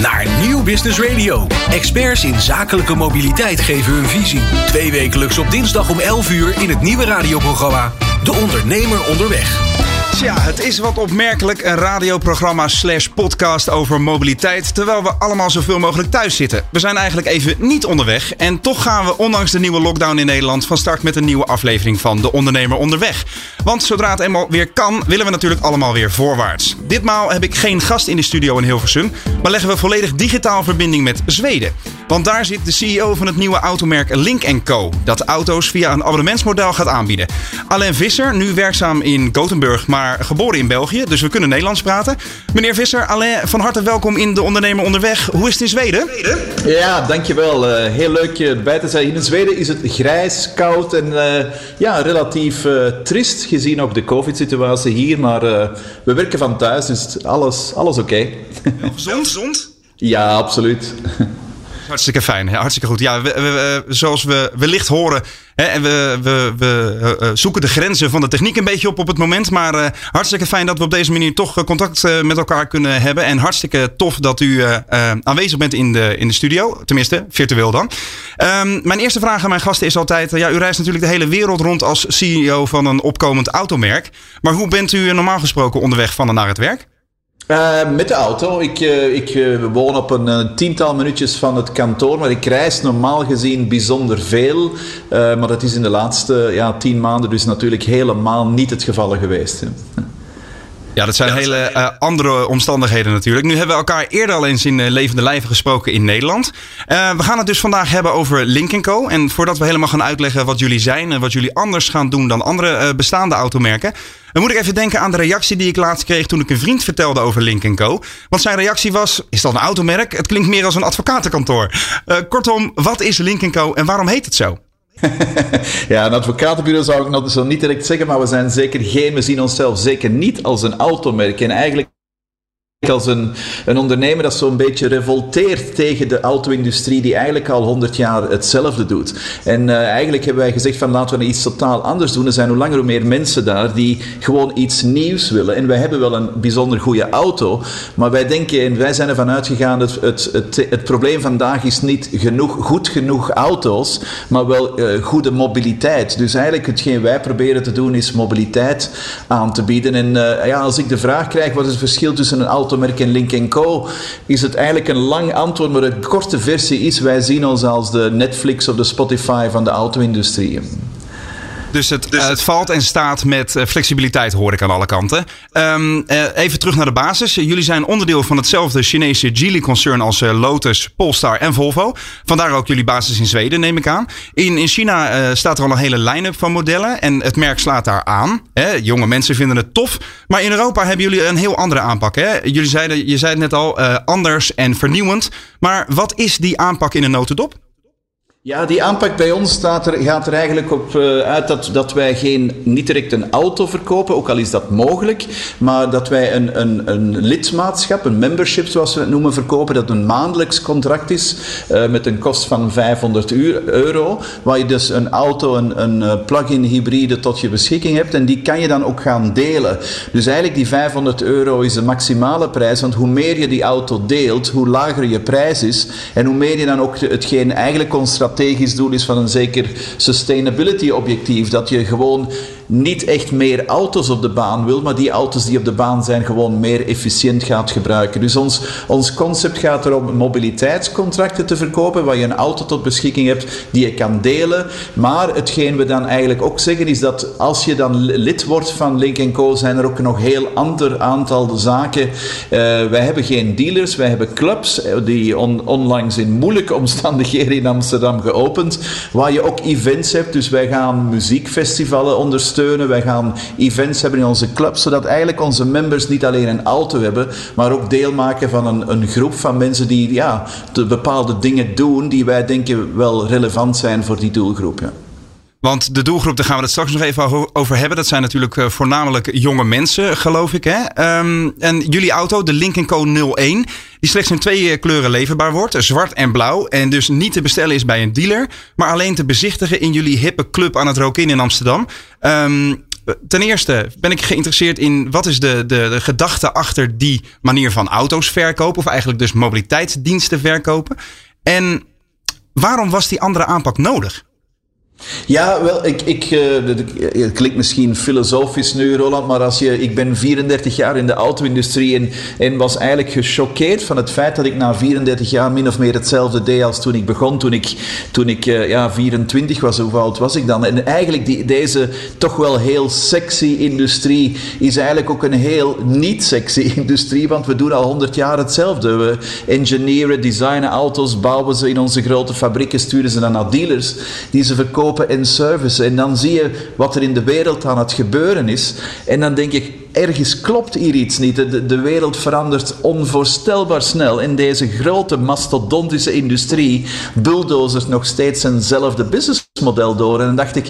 Naar Nieuw Business Radio. Experts in zakelijke mobiliteit geven hun visie. Twee wekelijks op dinsdag om 11 uur in het nieuwe radioprogramma De Ondernemer onderweg. Tja, het is wat opmerkelijk een radioprogramma slash podcast over mobiliteit, terwijl we allemaal zoveel mogelijk thuis zitten. We zijn eigenlijk even niet onderweg en toch gaan we ondanks de nieuwe lockdown in Nederland van start met een nieuwe aflevering van De Ondernemer Onderweg. Want zodra het eenmaal weer kan, willen we natuurlijk allemaal weer voorwaarts. Ditmaal heb ik geen gast in de studio in Hilversum, maar leggen we volledig digitaal verbinding met Zweden. Want daar zit de CEO van het nieuwe automerk Link Co. Dat auto's via een abonnementsmodel gaat aanbieden. Alain Visser, nu werkzaam in Gothenburg, maar geboren in België. Dus we kunnen Nederlands praten. Meneer Visser, Alain, van harte welkom in De Ondernemer Onderweg. Hoe is het in Zweden? Ja, dankjewel. Uh, heel leuk erbij te zijn. In Zweden is het grijs, koud en uh, ja, relatief uh, trist gezien ook de COVID-situatie hier. Maar we werken van thuis, dus alles, alles oké. Okay. Gezond? Ja, absoluut. Hartstikke fijn, hartstikke goed. Ja, zoals we wellicht horen, hè, en we, we, we uh, zoeken de grenzen van de techniek een beetje op op het moment. Maar uh, hartstikke fijn dat we op deze manier toch contact met elkaar kunnen hebben. En hartstikke tof dat u aanwezig bent in de, in de studio. Tenminste, virtueel dan. Um, mijn eerste vraag aan mijn gasten is altijd: ja, u reist natuurlijk de hele wereld rond als CEO van een opkomend automerk. Maar hoe bent u normaal gesproken onderweg van en naar het werk? Uh, met de auto. Ik, uh, ik uh, woon op een tiental minuutjes van het kantoor, maar ik reis normaal gezien bijzonder veel. maar dat is in de laatste ja, tien maanden dus natuurlijk helemaal niet het geval geweest. Ja, dat zijn hele uh, andere omstandigheden natuurlijk. Nu hebben we elkaar eerder al eens in uh, levende lijven gesproken in Nederland. Uh, we gaan het dus vandaag hebben over Link Co. En voordat we helemaal gaan uitleggen wat jullie zijn en wat jullie anders gaan doen dan andere bestaande automerken, dan moet ik even denken aan de reactie die ik laatst kreeg toen ik een vriend vertelde over Link Co. Want zijn reactie was: is dat een automerk? Het klinkt meer als een advocatenkantoor. kortom, wat is Link Co en waarom heet het zo? ja, een advocatenbureau zou ik nog zo niet direct zeggen, maar we zijn zeker geen, we zien onszelf zeker niet als een automerk. En eigenlijk als een, een ondernemer dat zo'n beetje revolteert tegen de auto-industrie die eigenlijk al 100 jaar hetzelfde doet. En uh, eigenlijk hebben wij gezegd van laten we iets totaal anders doen. Er zijn hoe langer hoe meer mensen daar die gewoon iets nieuws willen. En wij hebben wel een bijzonder goede auto, maar wij denken en wij zijn ervan uitgegaan dat het, het, het, probleem vandaag is niet genoeg, goed genoeg auto's, maar wel uh, goede mobiliteit. Dus eigenlijk hetgeen wij proberen te doen is mobiliteit aan te bieden. En uh, ja, als ik de vraag krijg wat is het verschil tussen een auto automerk en Link Co. is het eigenlijk een lang antwoord, maar de korte versie is: wij zien ons als de Netflix of de Spotify van de auto-industrie. Dus het, dus het valt en staat met eh, flexibiliteit, hoor ik aan alle kanten. Um, uh, even terug naar de basis. Jullie zijn onderdeel van hetzelfde Chinese Geely-concern als uh, Lotus, Polestar en Volvo. Vandaar ook jullie basis in Zweden, neem ik aan. In, in China staat er al een hele line-up van modellen en het merk slaat daar aan. Hè? Jonge mensen vinden het tof. Maar in Europa hebben jullie een heel andere aanpak. Hè? Jullie zeiden, je zei het net al, anders en vernieuwend. Maar wat is die aanpak in een notendop? Ja, die aanpak bij ons staat er, gaat er eigenlijk op uh, uit dat, dat wij geen, niet direct een auto verkopen, ook al is dat mogelijk, maar dat wij een, een, een lidmaatschap, een membership zoals we het noemen, verkopen, dat een maandelijks contract is uh, met een kost van 500 euro, waar je dus een auto, een, een eh, plug-in hybride tot je beschikking hebt en die kan je dan ook gaan delen. Dus eigenlijk die 500 euro is de maximale prijs, want hoe meer je die auto deelt, hoe lager je prijs is en hoe meer je dan ook hetgeen eigenlijk ons strategisch doel is van een zeker sustainability objectief. Dat je gewoon niet echt meer auto's op de baan wil, maar die auto's die op de baan zijn gewoon meer efficiënt gaat gebruiken. Dus ons, ons concept gaat erom mobiliteitscontracten te verkopen, waar je een auto tot beschikking hebt die je kan delen. Maar hetgeen we dan eigenlijk ook zeggen is dat als je dan lid wordt van Link Co, zijn er ook nog heel ander aantal zaken. Uh, wij hebben geen dealers, wij hebben clubs eh, die on, onlangs in moeilijke omstandigheden in Amsterdam geopend, waar je ook events hebt. Dus wij gaan muziekfestivalen ondersteunen, wij gaan events hebben in onze club, zodat eigenlijk onze members niet alleen een auto hebben, maar ook deel maken van een, een groep van mensen die ja, de bepaalde dingen doen die wij denken wel relevant zijn voor die doelgroep. Want de doelgroep, daar gaan we het straks nog even over hebben. Dat zijn natuurlijk eh, voornamelijk jonge mensen, geloof ik. Hè? Ehm, en jullie auto, de Lincoln Co 01, die slechts in twee eh, kleuren leverbaar wordt. Zwart en blauw. En dus niet te bestellen is bij een dealer. Maar alleen te bezichtigen in jullie hippe club aan het Rokin in Amsterdam. Um, ten eerste ben ik geïnteresseerd in wat is de, de, de gedachte achter die manier van auto's verkopen. Of eigenlijk dus mobiliteitsdiensten verkopen. En waarom was die andere aanpak nodig? Ja, wel, ik, ik, uh, het klinkt misschien filosofisch nu, Roland, maar als je, ik ben 34 jaar in de auto-industrie en, en was eigenlijk gechoqueerd van het feit dat ik na 34 jaar min of meer hetzelfde deed als toen ik begon, toen ik, toen ik uh, ja, 24 was. Hoe oud was ik dan? En eigenlijk die, deze toch wel heel sexy industrie is eigenlijk ook een heel niet sexy industrie, want we doen al 100 jaar hetzelfde. We engineeren, designen auto's, bouwen ze in onze grote fabrieken, sturen ze dan naar dealers die ze verkopen en service. En dan zie je wat er in de wereld aan het gebeuren is. En dan denk ik, ergens klopt hier iets niet. De, de wereld verandert onvoorstelbaar snel. In deze grote mastodontische industrie bulldozers nog steeds eenzelfde businessmodel door. En dan dacht ik,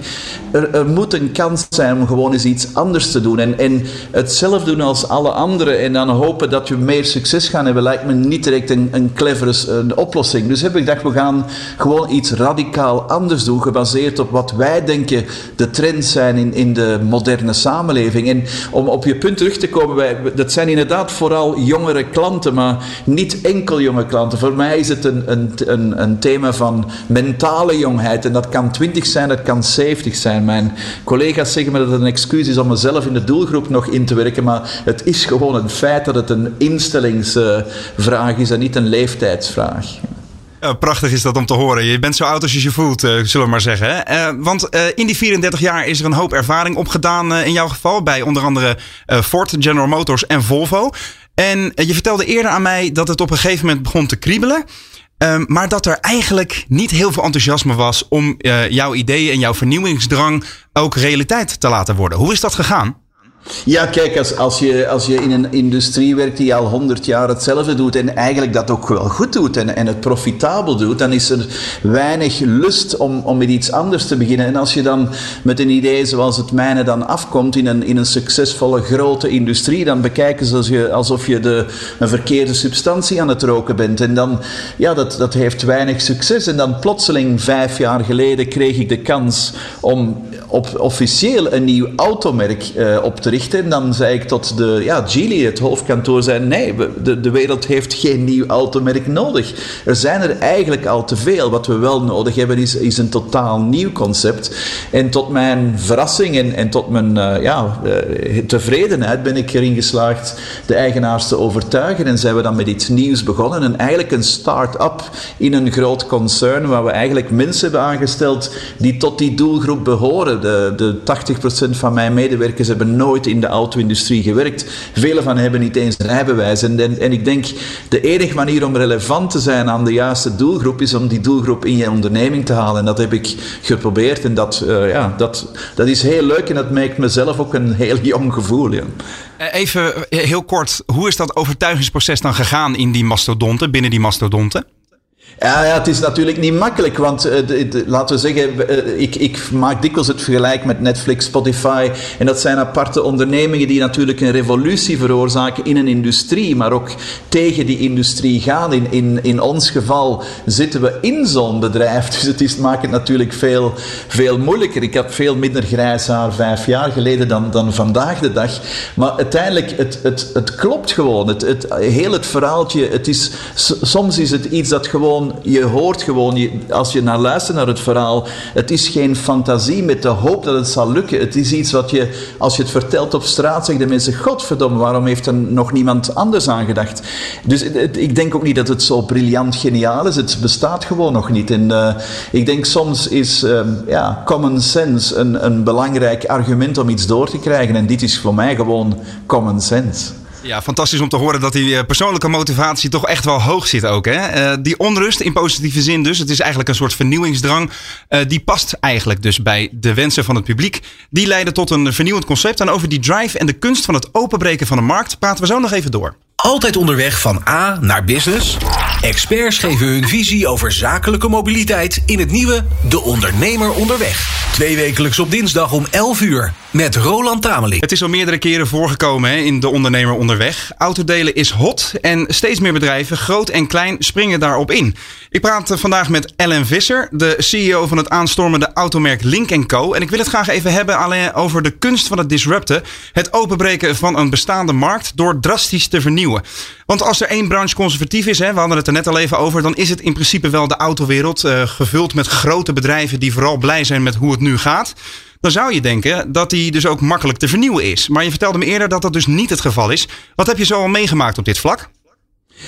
er, er, moet een kans zijn om gewoon eens iets anders te doen. En, en hetzelfde doen als alle anderen en dan hopen dat we meer succes gaan hebben, lijkt me niet direct een, een clevere een oplossing. Dus heb ik gedacht, we gaan gewoon iets radicaal anders doen, gebaseerd op wat wij denken de trends zijn in, in de moderne samenleving. En om op je punt terug te komen, wij, dat zijn inderdaad vooral jongere klanten, maar niet enkel jonge klanten. Voor mij is het een, een, een, een thema van mentale jongheid. En dat kan 20 zijn, dat kan 70 zijn. Mijn collega's zeggen me dat het een excuus is om mezelf in de doelgroep nog in te werken, maar het is gewoon een feit dat het een instellingsvraag is en niet een leeftijdsvraag. prachtig is dat om te horen. Je bent zo oud als je je voelt, uh, zullen we maar zeggen. Uh, want uh, in die 34 jaar is er een hoop ervaring opgedaan in jouw geval. Bij onder andere Ford, General Motors en Volvo. En je vertelde eerder aan mij dat het op een gegeven moment begon te kriebelen. Um, maar dat er eigenlijk niet heel veel enthousiasme was om jouw ideeën en jouw vernieuwingsdrang ook realiteit te laten worden. Hoe is dat gegaan? Ja, kijk, als, als, je, als je in een industrie werkt die al honderd jaar hetzelfde doet en eigenlijk dat ook wel goed doet en, en het profitabel doet, dan is er weinig lust om, om met iets anders te beginnen. En als je dan met een idee zoals het mijne dan afkomt in een, in een succesvolle grote industrie, dan bekijken ze je, alsof je de, een verkeerde substantie aan het roken bent. En dan, ja, dat, dat heeft weinig succes. En dan plotseling, vijf jaar geleden, kreeg ik de kans om op officieel een nieuw automerk uh, op te richten. En dan zei ik tot de, ja, Geely, het hoofdkantoor, zei nee, de, de wereld heeft geen nieuw automerk nodig. Er zijn er eigenlijk al te veel. Wat we wel nodig hebben is, is een totaal nieuw concept. En tot mijn verrassing en, en tot mijn uh, ja, uh, tevredenheid ben ik erin geslaagd de eigenaars te overtuigen. En zijn we dan met iets nieuws begonnen. En eigenlijk een start-up in een groot concern waar we eigenlijk mensen hebben aangesteld die tot die doelgroep behoren. De, de 80% van mijn medewerkers hebben nooit in de auto-industrie gewerkt. Velen van hebben niet eens een rijbewijs. En, en, ik denk, de enige manier om relevant te zijn aan de juiste doelgroep is om die doelgroep in je onderneming te halen. En dat heb ik geprobeerd. En dat, uh, ja, dat, dat is heel leuk en dat maakt mezelf ook een heel jong gevoel. Ja. Even heel kort, hoe is dat overtuigingsproces dan gegaan in die mastodonten, binnen die mastodonten? Ja, ja, het is natuurlijk niet makkelijk, want de, laten we zeggen, uh, ik, ik, maak dikwijls het vergelijk met Netflix, Spotify. En dat zijn aparte ondernemingen die natuurlijk een revolutie veroorzaken in een industrie, maar ook tegen die industrie gaan. In, in, in ons geval zitten we in zo'n bedrijf, dus het maakt het natuurlijk veel, veel moeilijker. Ik heb veel minder grijs haar vijf jaar geleden dan, dan vandaag de dag. Maar uiteindelijk, het, het, het klopt gewoon. Het, het, heel het verhaaltje, het is, soms is het iets dat gewoon je hoort gewoon, als je naar luistert naar het verhaal, het is geen fantasie met de hoop dat het zal lukken. Het is iets wat je, als je het vertelt op straat, zeggen de mensen, godverdomme, waarom heeft er nog niemand anders aan gedacht? Dus ik denk ook niet dat het zo briljant geniaal is. Het bestaat gewoon nog niet. En uh, ik denk soms is uh, ja, common sense een, een belangrijk argument om iets door te krijgen. En dit is voor mij gewoon common sense. Ja, fantastisch om te horen dat die eh, persoonlijke motivatie toch echt wel hoog zit ook. Hè? Uh, die onrust in positieve zin dus. Het is eigenlijk een soort vernieuwingsdrang. Uh, die past eigenlijk dus bij de wensen van het publiek. Die leiden tot een vernieuwend concept. En over die drive en de kunst van het openbreken van de markt praten we zo nog even door. Altijd onderweg van A naar business? Experts geven hun visie over zakelijke mobiliteit in het nieuwe De Ondernemer Onderweg. Twee wekelijks op dinsdag om 11 uur met Roland Tameling. Het is al meerdere keren voorgekomen hè, in De Ondernemer Onderweg. Autodelen is hot en steeds meer bedrijven, groot en klein, springen daarop in. Ik praat vandaag met Ellen Visser, de CEO van het aanstormende automerk Link Co. En ik wil het graag even hebben alleen over de kunst van het disrupten. Het openbreken van een bestaande markt door drastisch te vernieuwen. Want als er één branche conservatief is, hè, we hadden het er net al even over, dan is het in principe wel de autowereld. Uh, gevuld met grote bedrijven die vooral blij zijn met hoe het nu gaat. Dan zou je denken dat die dus ook makkelijk te vernieuwen is. Maar je vertelde me eerder dat dat dus niet het geval is. Wat heb je zo al meegemaakt op dit vlak?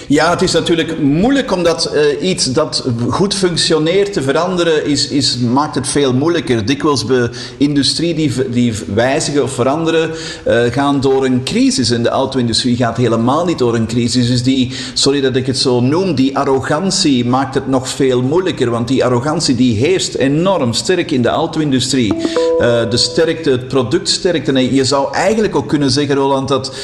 Ja, het is natuurlijk moeilijk omdat uh, iets dat goed functioneert te veranderen is, is, maakt het veel moeilijker. Dikwijls bij industrie die, die wijzigen of veranderen uh, gaan door een crisis. En de auto-industrie gaat helemaal niet door een crisis. Dus die, sorry dat ik het zo noem, die arrogantie maakt het nog veel moeilijker. Want die arrogantie die heerst enorm sterk in de auto-industrie. Uh, de sterkte, het productsterkte. En je zou eigenlijk ook kunnen zeggen, Roland, dat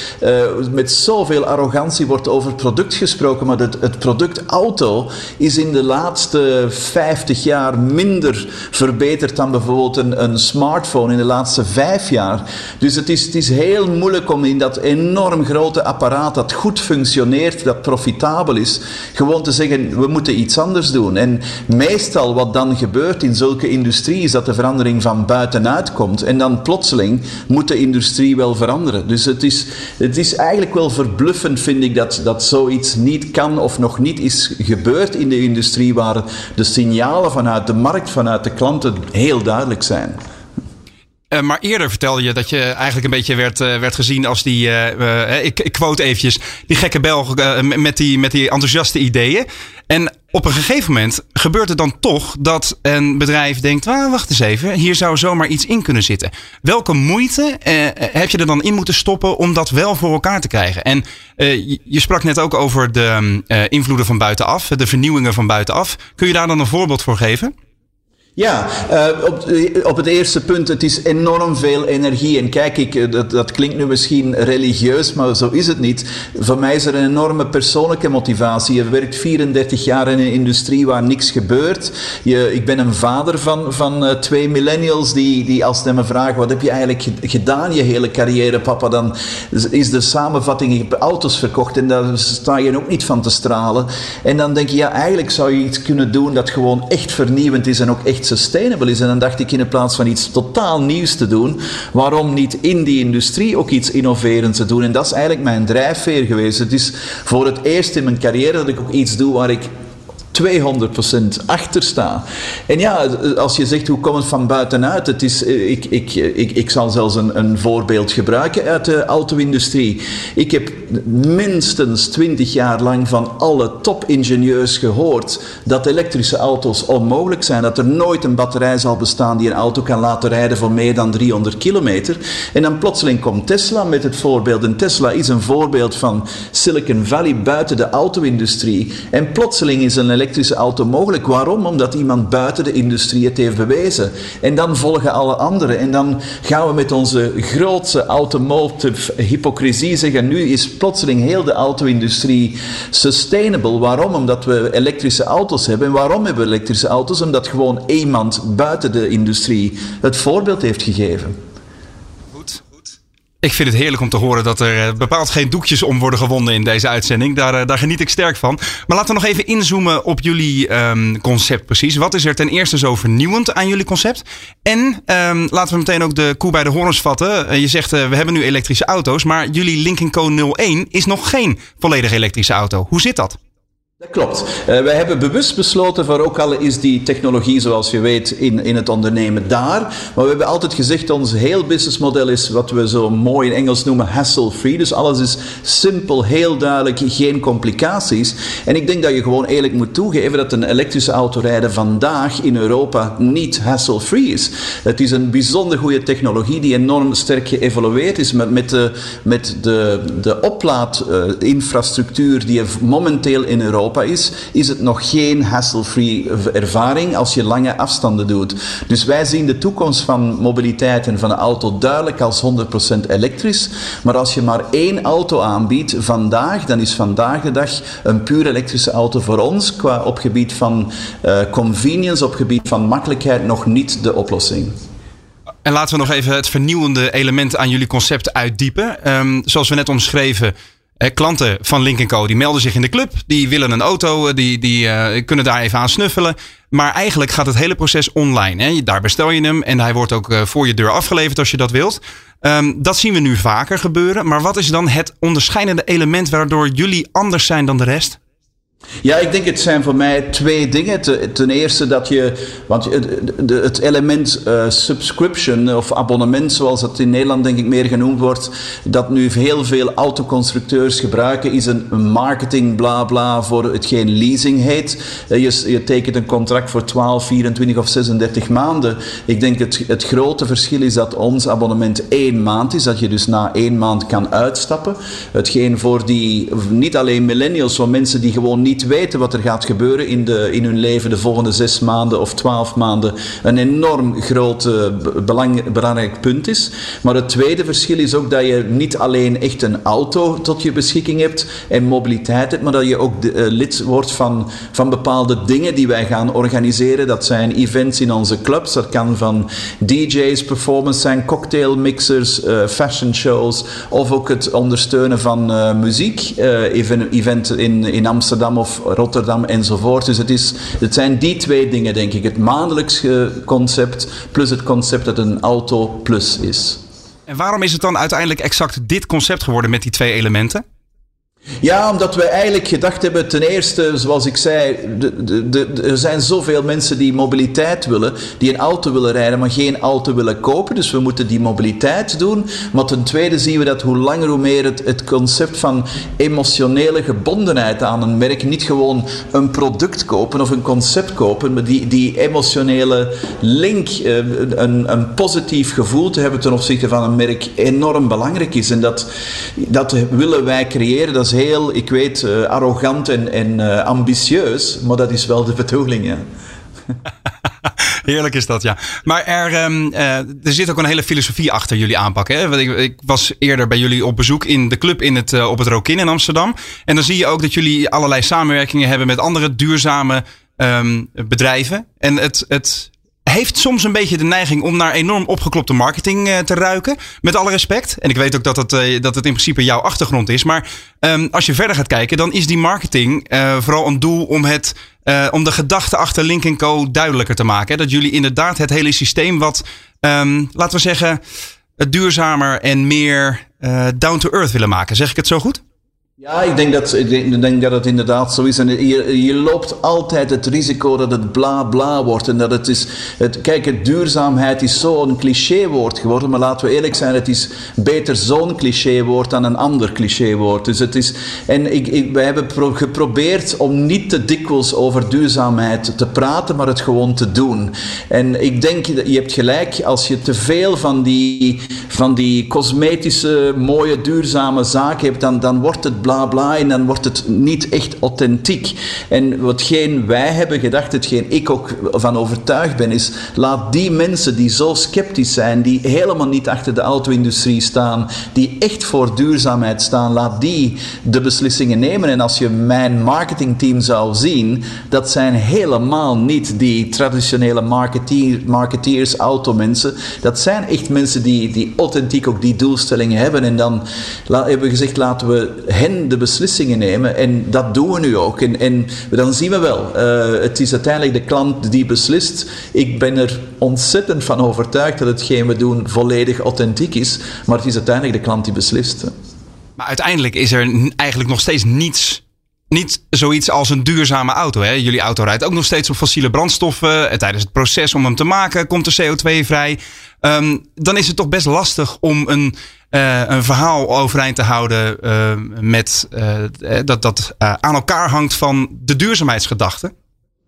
met zoveel arrogantie wordt over product gesproken, maar het, het, product auto is in de laatste 50 jaar minder verbeterd dan bijvoorbeeld een, een smartphone in de laatste vijf jaar. Dus het is, het is heel moeilijk om in dat enorm grote apparaat dat goed functioneert, dat profitabel is, gewoon te zeggen we moeten iets anders doen. En meestal wat dan gebeurt in zulke industrie is dat de verandering van buitenuit komt en dan plotseling moet de industrie wel veranderen. Dus het is, het is eigenlijk wel verbluffend, vind ik, dat, dat zoiets niet kan of nog niet is gebeurd in de industrie waar de signalen vanuit de markt, vanuit de klanten heel duidelijk zijn. Uh, maar eerder vertelde je dat je eigenlijk een beetje werd, uh, werd gezien als die, uh, ik, ik quote eventjes, die gekke Belg met, die, met die enthousiaste ideeën. En op een gegeven moment gebeurt het dan toch dat een bedrijf denkt: ah, wacht eens even, hier zou zomaar iets in kunnen zitten. Welke moeite heb je er dan in moeten stoppen om dat wel voor elkaar te krijgen? En je sprak net ook over de invloeden van buitenaf, de vernieuwingen van buitenaf. Kun je daar dan een voorbeeld voor geven? Ja, uh, op, op, het eerste punt, het is enorm veel energie. En kijk, ik, eh, dat, dat, klinkt nu misschien religieus, maar zo is het niet. Voor mij is er een enorme persoonlijke motivatie. Je werkt 34 jaar in een industrie waar niks gebeurt. Je, ik ben een vader van, van twee millennials die, die als ze me vragen, wat heb je eigenlijk gedaan je hele carrière, papa? Dan is de samenvatting, ik heb auto's verkocht en daar sta je ook niet van te stralen. En dan denk je, ja, eigenlijk zou je iets kunnen doen dat gewoon echt vernieuwend is en ook echt sustainable is. En dan dacht ik in plaats van iets totaal nieuws te doen, waarom niet in die industrie ook iets innoverends te doen? En dat is eigenlijk mijn drijfveer geweest. Het is voor het eerst in mijn carrière dat ik ook iets doe waar ik 200% achter. En ja, als je zegt hoe komt het van buitenuit, het is, eh, ik, ik, ik, ik zal zelfs een, een voorbeeld gebruiken uit de auto-industrie. Ik heb minstens 20 jaar lang van alle topingenieurs gehoord dat elektrische auto's onmogelijk zijn, dat er nooit een batterij zal bestaan die een auto kan laten rijden voor meer dan 300 kilometer. En dan plotseling komt Tesla met het voorbeeld. En Tesla is een voorbeeld van Silicon Valley buiten de auto-industrie. En plotseling is een elektrische auto mogelijk. Waarom? Omdat iemand buiten de industrie het heeft bewezen. En dan volgen alle anderen. En dan gaan we met onze grootste automotive hypocrisie zeggen: nu is plotseling heel de auto-industrie sustainable. Waarom? Omdat we elektrische auto's hebben. En waarom hebben we elektrische auto's? Omdat gewoon iemand buiten de industrie het voorbeeld heeft gegeven. Ik vind het heerlijk om te horen dat er eh, bepaald geen doekjes om worden gewonden in deze uitzending. Daar, eh, daar geniet ik sterk van. Maar laten we nog even inzoomen op jullie um, concept precies. Wat is er ten eerste zo vernieuwend aan jullie concept? En um, laten we meteen ook de koe bij de horens vatten. Uh, je zegt we hebben nu elektrische auto's, maar jullie Lincoln Co 01 is nog geen volledig elektrische auto. Hoe zit dat? Klopt. Uh, wij hebben bewust besloten, voor ook al is die technologie, zoals je weet, in, in het ondernemen daar. Maar we hebben altijd gezegd, ons heel businessmodel is wat we zo mooi in Engels noemen hassle-free. Dus alles is simpel, heel duidelijk, geen complicaties. En ik denk dat je gewoon eerlijk moet toegeven dat een elektrische auto rijden vandaag in Europa niet hassle-free is. Het is een bijzonder goede technologie die enorm sterk geëvolueerd is met, met de, met de, de oplaadinfrastructuur die je momenteel in Europa Is, is het nog geen hassle-free ervaring als je lange afstanden doet. Dus wij zien de toekomst van mobiliteit en van de auto duidelijk als 100% elektrisch. Maar als je maar één auto aanbiedt vandaag, dan is vandaag de dag een puur elektrische auto voor ons qua op gebied van uh, convenience, op gebied van makkelijkheid nog niet de oplossing. En laten we nog even het vernieuwende element aan jullie concept uitdiepen. Um, zoals we net omschreven, eh, klanten van Link Co. die melden zich in de club. Die willen een auto, eh, die, die uh, kunnen daar even aan snuffelen. Maar eigenlijk gaat het hele proces online. Hè? Daar bestel je hem en hij wordt ook voor je deur afgeleverd als je dat wilt. Um, dat zien we nu vaker gebeuren. Maar wat is dan het onderscheidende element waardoor jullie anders zijn dan de rest? Ja, ik denk het zijn voor mij twee dingen. Ten eerste dat je, want het element uh, subscription of abonnement, zoals het in Nederland denk ik meer genoemd wordt, dat nu heel veel autoconstructeurs gebruiken, is een marketing bla bla voor hetgeen leasing heet. Uh, je, je tekent een contract voor 12, 24 of 36 maanden. Ik denk het, het grote verschil is dat ons abonnement één maand is, dat je dus na één maand kan uitstappen. Hetgeen voor die, niet alleen millennials, maar mensen die gewoon niet niet weten wat er gaat gebeuren in, de, in hun leven de volgende zes maanden of twaalf maanden een enorm groot uh, belang, belangrijk punt is. Maar het tweede verschil is ook dat je niet alleen echt een auto tot je beschikking hebt en mobiliteit hebt, maar dat je ook de, uh, lid wordt van, van bepaalde dingen die wij gaan organiseren. Dat zijn events in onze clubs, dat kan van DJ's, performance zijn, cocktailmixers, uh, fashion shows of ook het ondersteunen van muziek, even, event in, in Amsterdam of Rotterdam enzovoort. Dus het, is, het zijn die twee dingen, denk ik. Het maandelijks concept plus het concept dat een auto plus is. En waarom is het dan uiteindelijk exact dit concept geworden met die twee elementen? Ja, omdat we eigenlijk gedacht hebben, ten eerste, zoals ik zei, de, de, er zijn zoveel mensen die mobiliteit willen, die een auto willen rijden, maar geen auto willen kopen. Dus we moeten die mobiliteit doen. Maar ten tweede zien we dat hoe langer hoe meer het, het concept van emotionele gebondenheid aan een merk, niet gewoon een product kopen of een concept kopen, maar die, die emotionele link, eh, een, een positief gevoel te hebben ten opzichte van een merk, enorm belangrijk is. En dat, dat willen wij creëren. Dat is heel, ik weet, uh, arrogant en, en uh, ambitieus, maar dat is wel de bedoeling, ja. Heerlijk is dat, ja. Maar er, um, uh, er zit ook een hele filosofie achter jullie aanpak. Hè? Ik, ik, was eerder bij jullie op bezoek in de club in het, op het Rokin in Amsterdam. En dan zie je ook dat jullie allerlei samenwerkingen hebben met andere duurzame um, bedrijven. En het, het heeft soms een beetje de neiging om naar enorm opgeklopte marketing uh, te ruiken. Met alle respect. En ik weet ook dat het, uh, dat het in principe jouw achtergrond is. Maar um, als je verder gaat kijken, dan is die marketing uh, vooral een doel om, het, om de gedachte achter Link Co. duidelijker te maken. Dat jullie inderdaad het hele systeem wat, um, laten we zeggen, duurzamer en meer down to earth willen maken. Zeg ik het zo goed? Ja, ik denk, dat, ik denk dat het inderdaad zo is. En je, loopt altijd het risico dat het bla bla wordt. En dat het is. Het, kijk, duurzaamheid is zo'n clichéwoord geworden. Maar laten we eerlijk zijn, het is beter zo'n clichéwoord dan een ander clichéwoord. Dus het is. En ik, ik, wij hebben geprobeerd om niet te dikwijls over duurzaamheid te praten, maar het gewoon te doen. En ik denk, je hebt gelijk, als je te veel van die, van die cosmetische, mooie, duurzame zaken hebt, dan, dan wordt het bla bla en dan wordt het niet echt authentiek. En watgeen wij hebben gedacht, hetgeen ik ook van overtuigd ben, is laat die mensen die zo sceptisch zijn, die helemaal niet achter de auto-industrie staan, die echt voor duurzaamheid staan, laat die de beslissingen nemen. En als je mijn marketingteam zou zien, dat zijn helemaal niet die traditionele marketeer, marketeers, automensen. Dat zijn echt mensen die, die authentiek ook die doelstellingen hebben. En dan hebben we gezegd, laten we hen de beslissingen nemen. En dat doen we nu ook. En, en dan zien we wel, uh, het is uiteindelijk de klant die beslist. Ik ben er ontzettend van overtuigd dat hetgeen we doen volledig authentiek is. Maar het is uiteindelijk de klant die beslist. Maar uiteindelijk is er eigenlijk nog steeds niets niet zoiets als een duurzame auto. Hè? Jullie auto rijdt ook nog steeds op fossiele brandstoffen. En tijdens het proces om hem te maken komt er CO2 vrij. Um, dan is het toch best lastig om een, uh, een verhaal overeind te houden uh, met, uh, dat, dat aan elkaar hangt van de duurzaamheidsgedachte.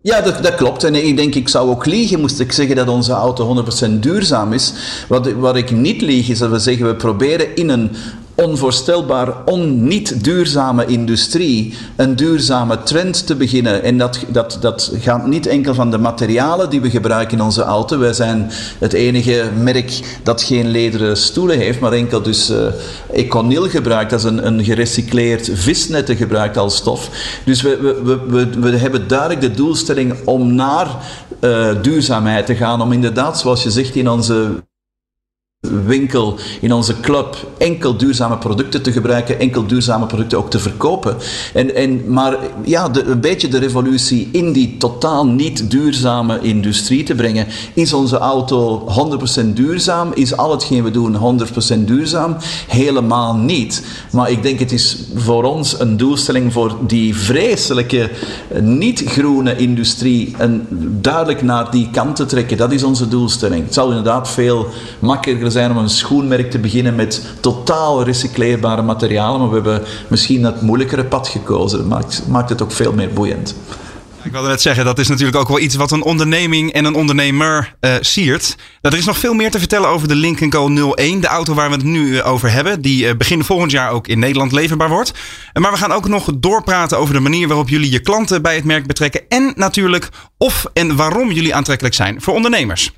Ja, dat, dat, klopt. En ik denk, ik zou ook liegen moest ik zeggen dat onze auto 100% duurzaam is. Wat, wat ik niet lieg is dat we zeggen, we proberen in een onvoorstelbaar on-niet duurzame industrie een duurzame trend te beginnen. En dat, dat, dat gaat niet enkel van de materialen die we gebruiken in onze auto. Wij zijn het enige merk dat geen lederen stoelen heeft, maar enkel dus uh, Econil gebruikt als een, een gerecycleerd visnetten gebruikt als stof. Dus we, we, we, we hebben duidelijk de doelstelling om naar uh, duurzaamheid te gaan, om inderdaad, zoals je zegt, in onze winkel, in onze club, enkel duurzame producten te gebruiken, enkel duurzame producten ook te verkopen. En, en, maar ja, de, een beetje de revolutie in die totaal niet duurzame industrie te brengen. Is onze auto 100% duurzaam? Is al hetgeen we doen 100% duurzaam? Helemaal niet. Maar ik denk het is voor ons een doelstelling voor die vreselijke niet-groene industrie en duidelijk naar die kant te trekken. Dat is onze doelstelling. Het zal inderdaad veel makkelijker zijn om een schoenmerk te beginnen met totaal recycleerbare materialen, maar we hebben misschien dat moeilijkere pad gekozen. Dat maakt, maakt het ook veel meer boeiend. Ik wilde net zeggen, dat is natuurlijk ook wel iets wat een onderneming en een ondernemer uh, siert. Nou, er is nog veel meer te vertellen over de Link Co 01, de auto waar we het nu eh, over hebben, die uh, begin volgend jaar ook in Nederland leverbaar wordt. Maar we gaan ook nog doorpraten over de manier waarop jullie je klanten bij het merk betrekken en natuurlijk of en waarom jullie aantrekkelijk zijn voor ondernemers.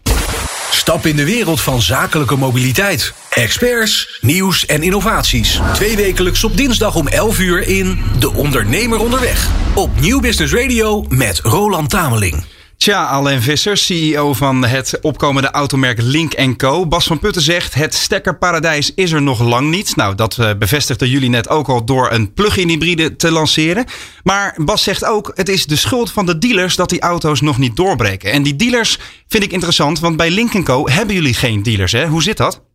Stap in de wereld van zakelijke mobiliteit. Experts, nieuws en innovaties. Twee wekelijks op dinsdag om 11 uur in De Ondernemer Onderweg. Op Nieuw Business Radio met Roland Tameling. Tja, Alain Visser, CEO van het opkomende automerk Link Co. Bas van Putten zegt: het stekkerparadijs is er nog lang niet. Nou, dat eh, bevestigden jullie net ook al door een plug-in hybride te lanceren. Maar Bas zegt ook: het is de schuld van de dealers dat die auto's nog niet doorbreken. En die dealers vind ik interessant, want bij Link Co hebben jullie geen dealers, hè? Hoe zit dat?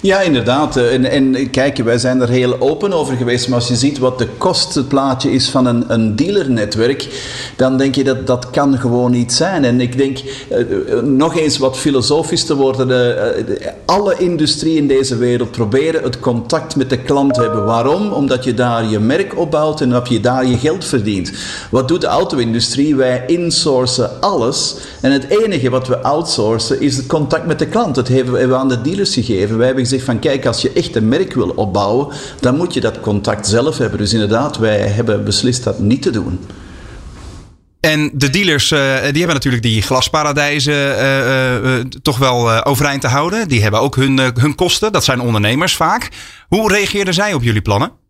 Ja, inderdaad. En, en kijk, wij zijn er heel open over geweest. Maar als je ziet wat de kostenplaatje is van een, een dealernetwerk, dan denk je dat dat kan gewoon niet zijn. En ik denk, uh, nog eens wat filosofisch te worden. Alle industrie in deze wereld proberen het contact met de klant te hebben. Waarom? Omdat je daar je merk opbouwt en dat je daar je geld verdient. Wat doet de auto-industrie? Wij insourcen alles. En het enige wat we outsourcen is het contact met de klant. Dat hebben we aan de dealers gegeven wij hebben gezegd van kijk, als je echt een merk wil opbouwen, dan moet je dat contact zelf hebben. Dus inderdaad, wij hebben beslist dat niet te doen. En de dealers uh, die hebben natuurlijk die glasparadijzen uh, uh, toch wel overeind te houden. Die hebben ook hun, hun kosten. Dat zijn ondernemers vaak. Hoe reageerden zij op jullie plannen?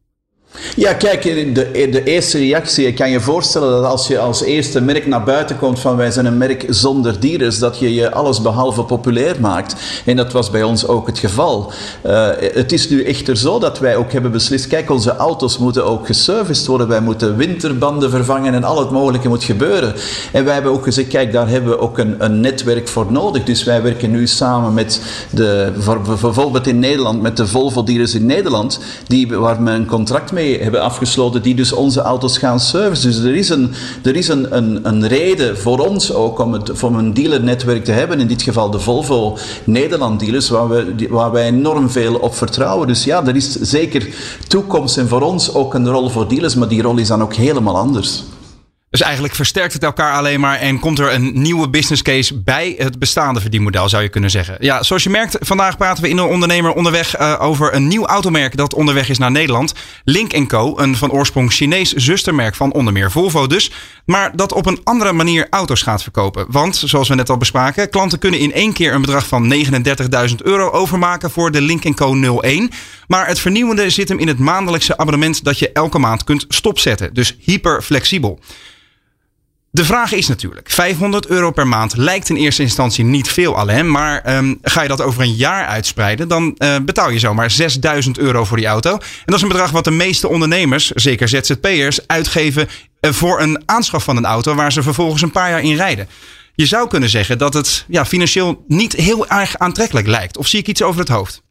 Ja, kijk, de, de eerste reactie, ik kan je voorstellen dat als je als eerste merk naar buiten komt van wij zijn een merk zonder dealers, dat je je alles behalve populair maakt. En dat was bij ons ook het geval. Uh, het is nu echter zo dat wij ook hebben beslist, kijk, onze auto's moeten ook geserviced worden, wij moeten winterbanden vervangen en al het mogelijke moet gebeuren. En wij hebben ook gezegd, kijk, daar hebben we ook een, een netwerk voor nodig. Dus wij werken nu samen met de, bijvoorbeeld in Nederland, met de Volvo dealers in Nederland, die, waar we een contract mee hebben afgesloten, die dus onze auto's gaan servicen. Dus er is een, er is een, een, een reden voor ons ook om, het, om een dealernetwerk te hebben. In dit geval de Volvo Nederland dealers, waar, we, waar wij enorm veel op vertrouwen. Dus ja, er is zeker toekomst en voor ons ook een rol voor dealers, maar die rol is dan ook helemaal anders. Dus eigenlijk versterkt het elkaar alleen maar en komt er een nieuwe business case bij het bestaande verdienmodel, zou je kunnen zeggen. Ja, zoals je merkt, vandaag praten we in een ondernemer onderweg uh, over een nieuw automerk dat onderweg is naar Nederland. Link Co, een van oorsprong Chinees zustermerk van onder meer Volvo dus, maar dat op een andere manier auto's gaat verkopen. Want, zoals we net al bespraken, klanten kunnen in één keer een bedrag van 39.000 euro overmaken voor de Link Co 01. Maar het vernieuwende zit hem in het maandelijkse abonnement dat je elke maand kunt stopzetten. Dus hyper flexibel. De vraag is natuurlijk, 500 euro per maand lijkt in eerste instantie niet veel alleen. Maar um, ga je dat over een jaar uitspreiden, dan uh, betaal je zomaar 6000 euro voor die auto. En dat is een bedrag wat de meeste ondernemers, zeker ZZP'ers, uitgeven uh, voor een aanschaf van een auto waar ze vervolgens een paar jaar in rijden. Je zou kunnen zeggen dat het ja, financieel niet heel erg aantrekkelijk lijkt. Of zie ik iets over het hoofd?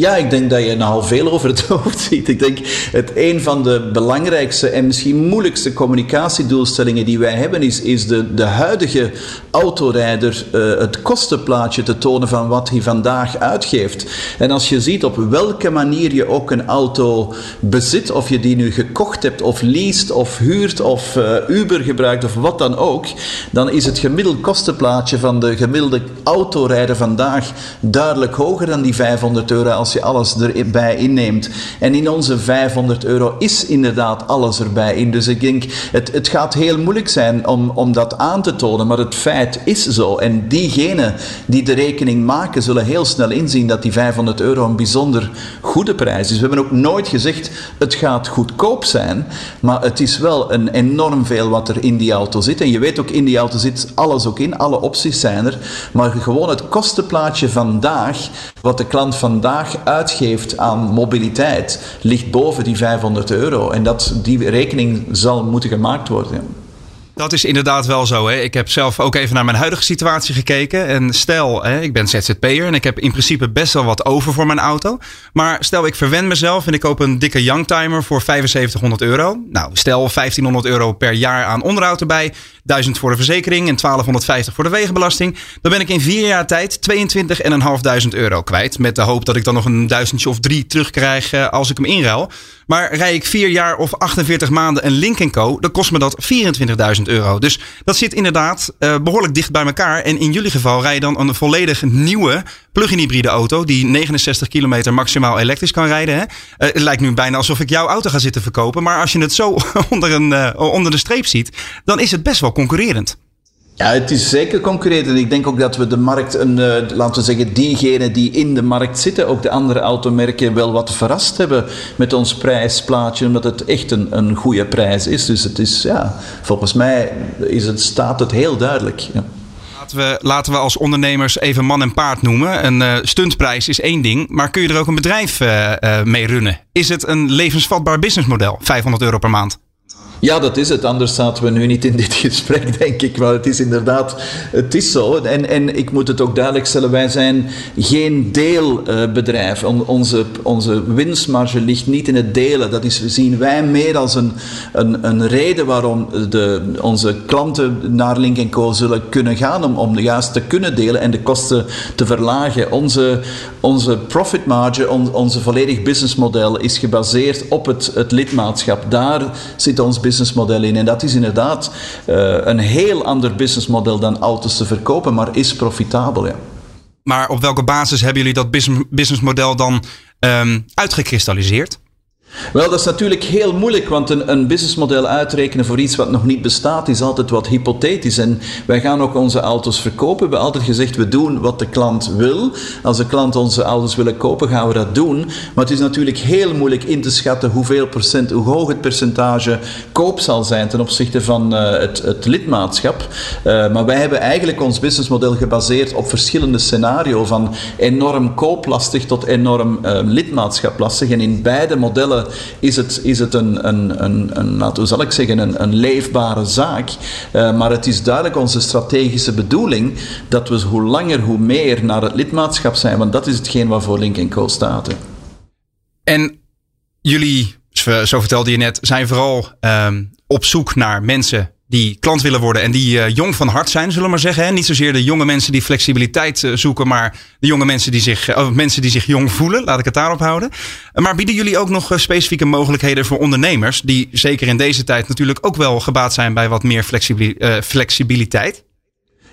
Ja, ik denk dat je nogal veel over het hoofd ziet. Ik denk het een van de belangrijkste en misschien moeilijkste communicatiedoelstellingen die wij hebben, is, is de, de huidige autorijder uh, het kostenplaatje te tonen van wat hij vandaag uitgeeft. En als je ziet op welke manier je ook een auto bezit, of je die nu gekocht hebt, of leest, of huurt, of uh, Uber gebruikt, of wat dan ook, dan is het gemiddeld kostenplaatje van de gemiddelde autorijder vandaag duidelijk hoger dan die 500 euro als als je alles erbij inneemt. En in onze 500 euro is inderdaad alles erbij in. Dus ik denk, het, het gaat heel moeilijk zijn om, om dat aan te tonen, maar het feit is zo. En diegenen die de rekening maken, zullen heel snel inzien dat die 500 euro een bijzonder goede prijs is. We hebben ook nooit gezegd, het gaat goedkoop zijn, maar het is wel een enorm veel wat er in die auto zit. En je weet ook, in die auto zit alles ook in, alle opties zijn er. Maar gewoon het kostenplaatje vandaag, wat de klant vandaag uitgeeft aan mobiliteit, ligt boven die 500 euro. En dat, die rekening zal moeten gemaakt worden. Dat is inderdaad wel zo. Hè. Ik heb zelf ook even naar mijn huidige situatie gekeken. En stel, hè, ik ben ZZP'er en ik heb in principe best wel wat over voor mijn auto. Maar stel, ik verwend mezelf en ik koop een dikke Youngtimer voor 7500 euro. Nou, stel 1500 euro per jaar aan onderhoud erbij. 1000 voor de verzekering en 1250 voor de wegenbelasting. Dan ben ik in vier jaar tijd 22.500 euro kwijt. Met de hoop dat ik dan nog een duizendje of drie terugkrijg eh, als ik hem inruil. Maar rij ik vier jaar of 48 maanden een Link Co, dan kost me dat 24.000 euro. Dus dat zit inderdaad uh, behoorlijk dicht bij elkaar. En in jullie geval rij je dan een volledig nieuwe plug-in hybride auto die 69 kilometer maximaal elektrisch kan rijden. Hè? Uh, het lijkt nu bijna alsof ik jouw auto ga zitten verkopen. Maar als je het zo onder, een, uh, onder de streep ziet, dan is het best wel concurrerend. Ja, het is zeker concurrerend. En ik denk ook dat we de markt, een, uh, laten we zeggen, diegenen die in de markt zitten, ook de andere automerken wel wat verrast hebben met ons prijsplaatje, omdat het echt een, een goede prijs is. Dus het is, ja, volgens mij is het, staat het heel duidelijk. Ja. Laten we, laten we als ondernemers even man en paard noemen. Een uh, stuntprijs is één ding, maar kun je er ook een bedrijf uh, mee runnen? Is het een levensvatbaar businessmodel, 500 euro per maand? Ja, dat is het. Anders zaten we nu niet in dit gesprek, denk ik. Maar het is inderdaad, het is zo. En, en ik moet het ook duidelijk stellen, wij zijn geen deelbedrijf. onze, onze winstmarge ligt niet in het delen. Dat is, zien wij meer als een, een, een reden waarom de, onze klanten naar Link Co zullen kunnen gaan om, om juist te kunnen delen en de kosten te verlagen. Onze, onze profit marge, on, onze volledig businessmodel is gebaseerd op het, het lidmaatschap. Daar zit ons businessmodel in. En dat is inderdaad uh, een heel ander businessmodel dan auto's te verkopen, maar is profitabel. Ja. Maar op welke basis hebben jullie dat businessmodel dan um, uitgekristalliseerd? Wel, dat is natuurlijk heel moeilijk, want een, een businessmodel uitrekenen voor iets wat nog niet bestaat is altijd wat hypothetisch. En wij gaan ook onze auto's verkopen. We hebben altijd gezegd, we doen wat de klant wil. Als de klant onze auto's wil kopen, gaan we dat doen. Maar het is natuurlijk heel moeilijk in te schatten hoeveel procent, hoe hoog het percentage koop zal zijn ten opzichte van uh, het, het, lidmaatschap. Uh, maar wij hebben eigenlijk ons businessmodel gebaseerd op verschillende scenario's, van enorm kooplastig tot enorm uh, lidmaatschaplastig. En in beide modellen is het, is het een, een, een, een laten we zal ik zeggen, een, een leefbare zaak. Uh, maar het is duidelijk onze strategische bedoeling dat we hoe langer hoe meer naar het lidmaatschap zijn, want dat is hetgeen waarvoor Link Co staat. En jullie, zo vertelde je net, zijn vooral um, op zoek naar mensen die klant willen worden en die uh, jong van hart zijn, zullen we maar zeggen. Hè? Niet zozeer de jonge mensen die flexibiliteit uh, zoeken, maar de jonge mensen die zich, uh, mensen die zich jong voelen. Laat ik het daarop houden. maar bieden jullie ook nog specifieke mogelijkheden voor ondernemers, die zeker in deze tijd natuurlijk ook wel gebaat zijn bij wat meer flexibiliteit?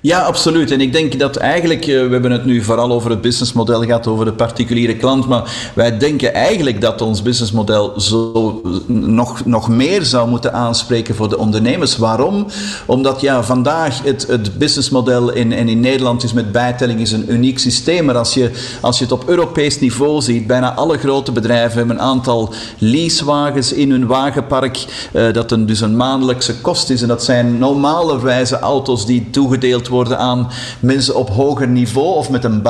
Ja, absoluut. En ik denk dat eigenlijk, we hebben het nu vooral over het businessmodel gehad, over de particuliere klant, maar wij denken eigenlijk dat ons businessmodel zo nog, nog meer zou moeten aanspreken voor de ondernemers. Waarom? Omdat ja, vandaag het, het businessmodel in, en in Nederland is met bijtelling is een uniek systeem, maar als je, als je het op Europees niveau ziet, bijna alle grote bedrijven hebben een aantal leasewagens in hun wagenpark, uh, dat een, dus een maandelijkse kost is. En dat zijn normale wijze auto's die toegedeeld worden aan mensen op hoger niveau of met een,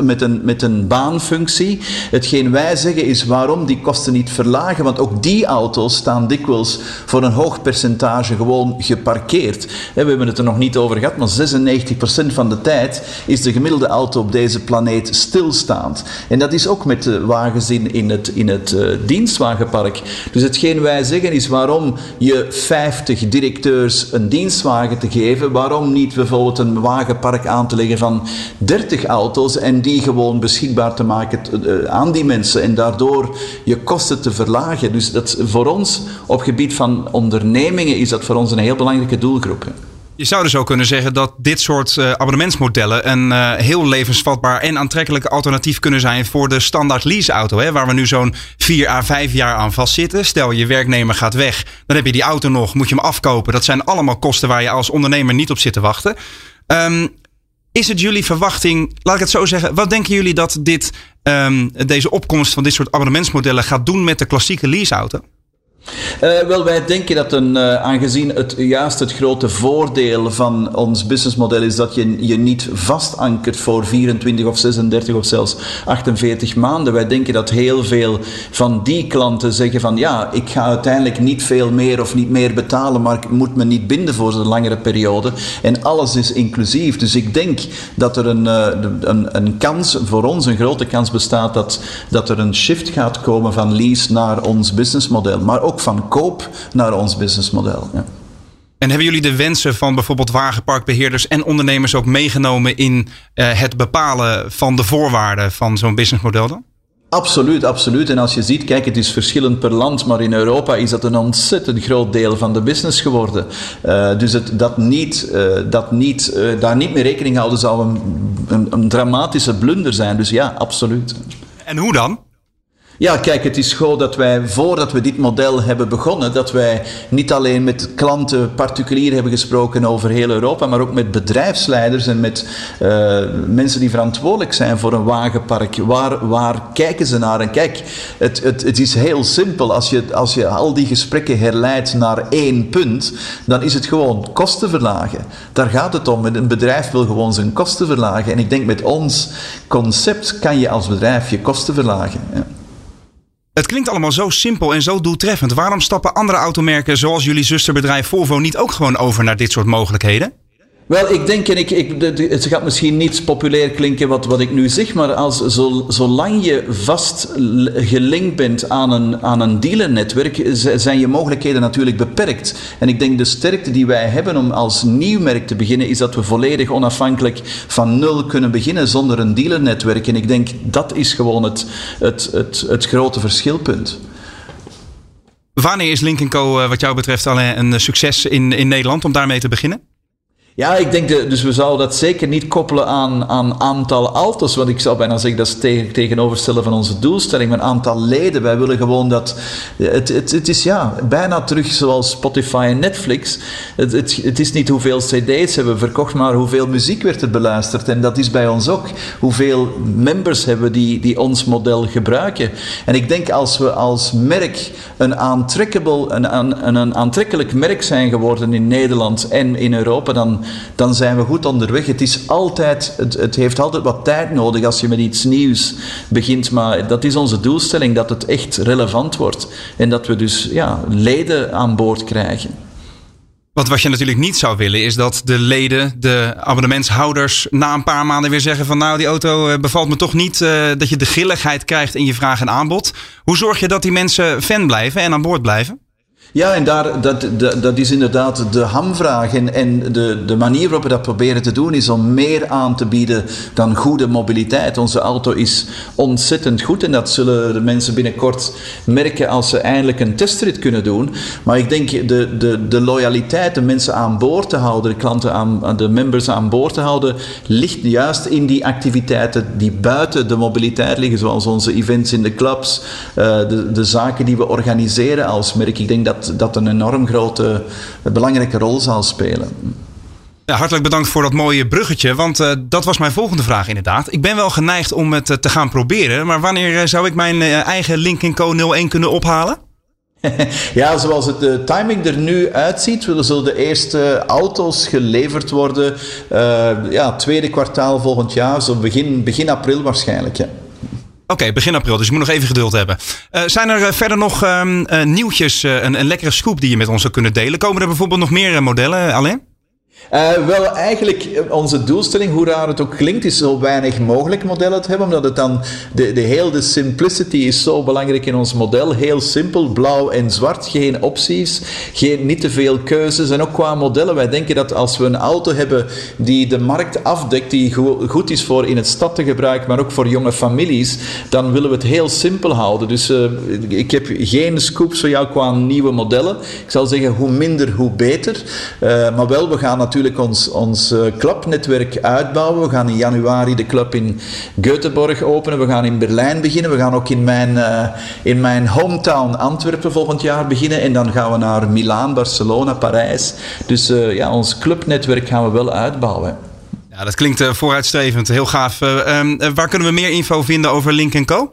met een, met een baanfunctie. Hetgeen wij zeggen is waarom die kosten niet verlagen, want ook die auto's staan dikwijls voor een hoog percentage gewoon geparkeerd. We hebben het er nog niet over gehad, maar 96% van de tijd is de gemiddelde auto op deze planeet stilstaand. En dat is ook met de wagens in, in het, uh, dienstwagenpark. Dus hetgeen wij zeggen is waarom je 50 directeurs een dienstwagen te geven, waarom niet bijvoorbeeld een wagenpark aan te leggen van 30 auto's en die gewoon beschikbaar te maken eh, aan die mensen en daardoor je kosten te verlagen. Dus dat voor ons op gebied van ondernemingen is dat voor ons een heel belangrijke doelgroep. Je zou dus ook kunnen zeggen dat dit soort uh, abonnementsmodellen een uh, heel levensvatbaar en aantrekkelijk alternatief kunnen zijn voor de standaard leaseauto. Hè, waar we nu zo'n 4 à 5 jaar aan vastzitten. Stel je werknemer gaat weg, dan heb je die auto nog, moet je hem afkopen. Dat zijn allemaal kosten waar je als ondernemer niet op zit te wachten. Um, is het jullie verwachting, laat ik het zo zeggen, wat denken jullie dat dit, um, deze opkomst van dit soort abonnementsmodellen gaat doen met de klassieke leaseauto? Uh, wel, wij denken dat een, uh, aangezien het juist het grote voordeel van ons businessmodel is dat je je niet vastankert voor 24 of 36 of zelfs 48 maanden. Wij denken dat heel veel van die klanten zeggen van ja, ik ga uiteindelijk niet veel meer of niet meer betalen, maar ik moet me niet binden voor een langere periode. En alles is inclusief. Dus ik denk dat er een, uh, een, een kans, voor ons een grote kans bestaat dat, dat er een shift gaat komen van lease naar ons businessmodel. Maar ook van koop naar ons businessmodel. Ja. En hebben jullie de wensen van bijvoorbeeld wagenparkbeheerders en ondernemers ook meegenomen in uh, het bepalen van de voorwaarden van zo'n businessmodel dan? Absoluut, absoluut. En als je ziet, kijk, het is verschillend per land, maar in Europa is dat een ontzettend groot deel van de business geworden. Uh, dus het, dat niet, uh, dat niet, uh, daar niet mee rekening houden zou een, een, een dramatische blunder zijn. Dus ja, absoluut. En hoe dan? Ja, kijk, het is gewoon dat wij, voordat we dit model hebben begonnen, dat wij niet alleen met klanten particulier hebben gesproken over heel Europa, maar ook met bedrijfsleiders en met uh, mensen die verantwoordelijk zijn voor een wagenpark. Waar, waar kijken ze naar? En kijk, het, het, het is heel simpel. Als je, als je al die gesprekken herleidt naar één punt, dan is het gewoon kosten verlagen. Daar gaat het om. Een bedrijf wil gewoon zijn kosten verlagen. En ik denk met ons concept kan je als bedrijf je kosten verlagen. Ja. Het klinkt allemaal zo simpel en zo doeltreffend. Waarom stappen andere automerken zoals jullie zusterbedrijf Volvo niet ook gewoon over naar dit soort mogelijkheden? Wel, ik denk, en ik, ik, het gaat misschien niet populair klinken wat, wat ik nu zeg, maar als, zo, zolang je vast gelinkt bent aan een, aan een dealernetwerk, zijn je mogelijkheden natuurlijk beperkt. En ik denk de sterkte die wij hebben om als nieuw merk te beginnen, is dat we volledig onafhankelijk van nul kunnen beginnen zonder een dealernetwerk. En ik denk dat is gewoon het, het, het, het grote verschilpunt. Wanneer is Link Co. wat jou betreft al een succes in, in Nederland om daarmee te beginnen? Ja, ik denk, de, dus we zouden dat zeker niet koppelen aan, aan aantal auto's. Want ik zou bijna zeggen, dat is tegen, tegenoverstellen van onze doelstelling. Maar aantal leden. Wij willen gewoon dat... Het, het, het is ja, bijna terug zoals Spotify en Netflix. Het, het, het is niet hoeveel cd's hebben we verkocht, maar hoeveel muziek werd er beluisterd. En dat is bij ons ook. Hoeveel members hebben we die, die ons model gebruiken. En ik denk als we als merk een, aantrekkable, een, een, een aantrekkelijk merk zijn geworden in Nederland en in Europa... dan dan zijn we goed onderweg. Het, is altijd, het, het heeft altijd wat tijd nodig als je met iets nieuws begint. Maar dat is onze doelstelling, dat het echt relevant wordt. En dat we dus ja, leden aan boord krijgen. Want wat je natuurlijk niet zou willen is dat de leden, de abonnementshouders, na een paar maanden weer zeggen van nou die auto eh, bevalt me toch niet. Uh, dat je de grilligheid krijgt in je vraag en aanbod. Hoe zorg je dat die mensen fan blijven en aan boord blijven? Ja, en daar, dat, dat, is inderdaad de hamvraag. En, en de, de manier waarop we dat proberen te doen is om meer aan te bieden dan goede mobiliteit. Onze auto is ontzettend goed en dat zullen de mensen binnenkort merken als ze eindelijk een testrit kunnen doen. Maar ik denk de, de, de loyaliteit, de mensen aan boord te houden, de klanten aan, de members aan boord te houden, ligt juist in die activiteiten die buiten de mobiliteit liggen, zoals onze events in de clubs, uh, de, de zaken die we organiseren als merk. Ik denk dat dat, een enorm grote, belangrijke rol zal spelen. Ja, hartelijk bedankt voor dat mooie bruggetje, want uh, dat was mijn volgende vraag inderdaad. Ik ben wel geneigd om het uh, te gaan proberen, maar wanneer uh, zou ik mijn eigen Link Co 01 kunnen ophalen? ja, zoals het de timing er nu uitziet, zullen de eerste auto's geleverd worden. ja, tweede kwartaal volgend jaar, zo begin, begin april waarschijnlijk. Ja. Oké, begin april, dus je moet nog even geduld hebben. Uh, zijn er uh, verder nog uh, nieuwtjes, een, een lekkere scoop die je met ons zou kunnen delen? Komen er bijvoorbeeld nog meer modellen, alleen? Uh, wel, eigenlijk onze doelstelling, hoe raar het ook klinkt, is zo weinig mogelijk modellen te hebben, omdat het dan, de, de heel de simplicity is zo belangrijk in ons model. Heel simpel, blauw en zwart, geen opties, geen, niet te veel keuzes. En ook qua modellen, wij denken dat als we een auto hebben die de markt afdekt, die go goed is voor in het stad te gebruiken, maar ook voor jonge families, dan willen we het heel simpel houden. Dus uh, ik heb geen scoops voor jou qua nieuwe modellen. Ik zal zeggen, hoe minder, hoe beter. Maar wel, we gaan natuurlijk natuurlijk ons, ons clubnetwerk uitbouwen. We gaan in januari de club in Göteborg openen. We gaan in Berlijn beginnen. We gaan ook in mijn, in mijn hometown Antwerpen volgend jaar beginnen. En dan gaan we naar Milaan, Barcelona, Parijs. Dus ja, ons clubnetwerk gaan we wel uitbouwen. Ja, dat klinkt vooruitstrevend. Heel gaaf. Ehm, waar kunnen we meer info vinden over Link Co?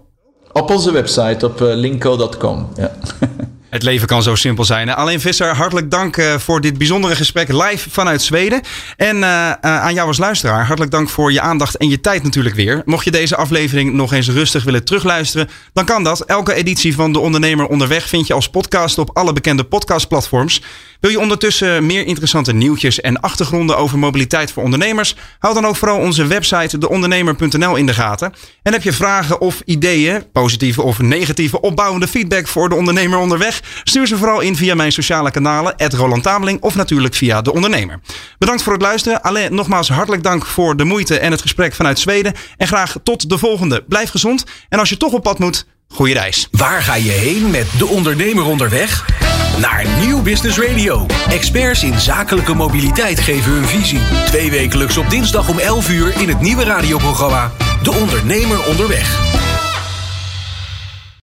Op onze website, op linko.com. Ja. Het leven kan zo simpel zijn. Alleen Visser, hartelijk dank eh, voor dit bijzondere gesprek live vanuit Zweden. En uh, aan jou als luisteraar, hartelijk dank voor je aandacht en je tijd natuurlijk weer. Mocht je deze aflevering nog eens rustig willen terugluisteren, dan kan dat. Elke editie van De Ondernemer Onderweg vind je als podcast op alle bekende podcastplatforms. Wil je ondertussen meer interessante nieuwtjes en achtergronden over mobiliteit voor ondernemers? Houd dan ook vooral onze website deondernemer.nl in de gaten. En heb je vragen of ideeën, positieve of negatieve opbouwende feedback voor de ondernemer onderweg? Stuur ze vooral in via mijn sociale kanalen, Roland Tameling of natuurlijk via De Ondernemer. Bedankt voor het luisteren. Alleen nogmaals hartelijk dank voor de moeite en het gesprek vanuit Zweden. En graag tot de volgende. Blijf gezond. En als je toch op pad moet, goede reis. Waar ga je heen met De Ondernemer onderweg? Naar Nieuw Business Radio. Experts in zakelijke mobiliteit geven hun visie. Twee wekelijks op dinsdag om 11 uur in het nieuwe radioprogramma De Ondernemer onderweg.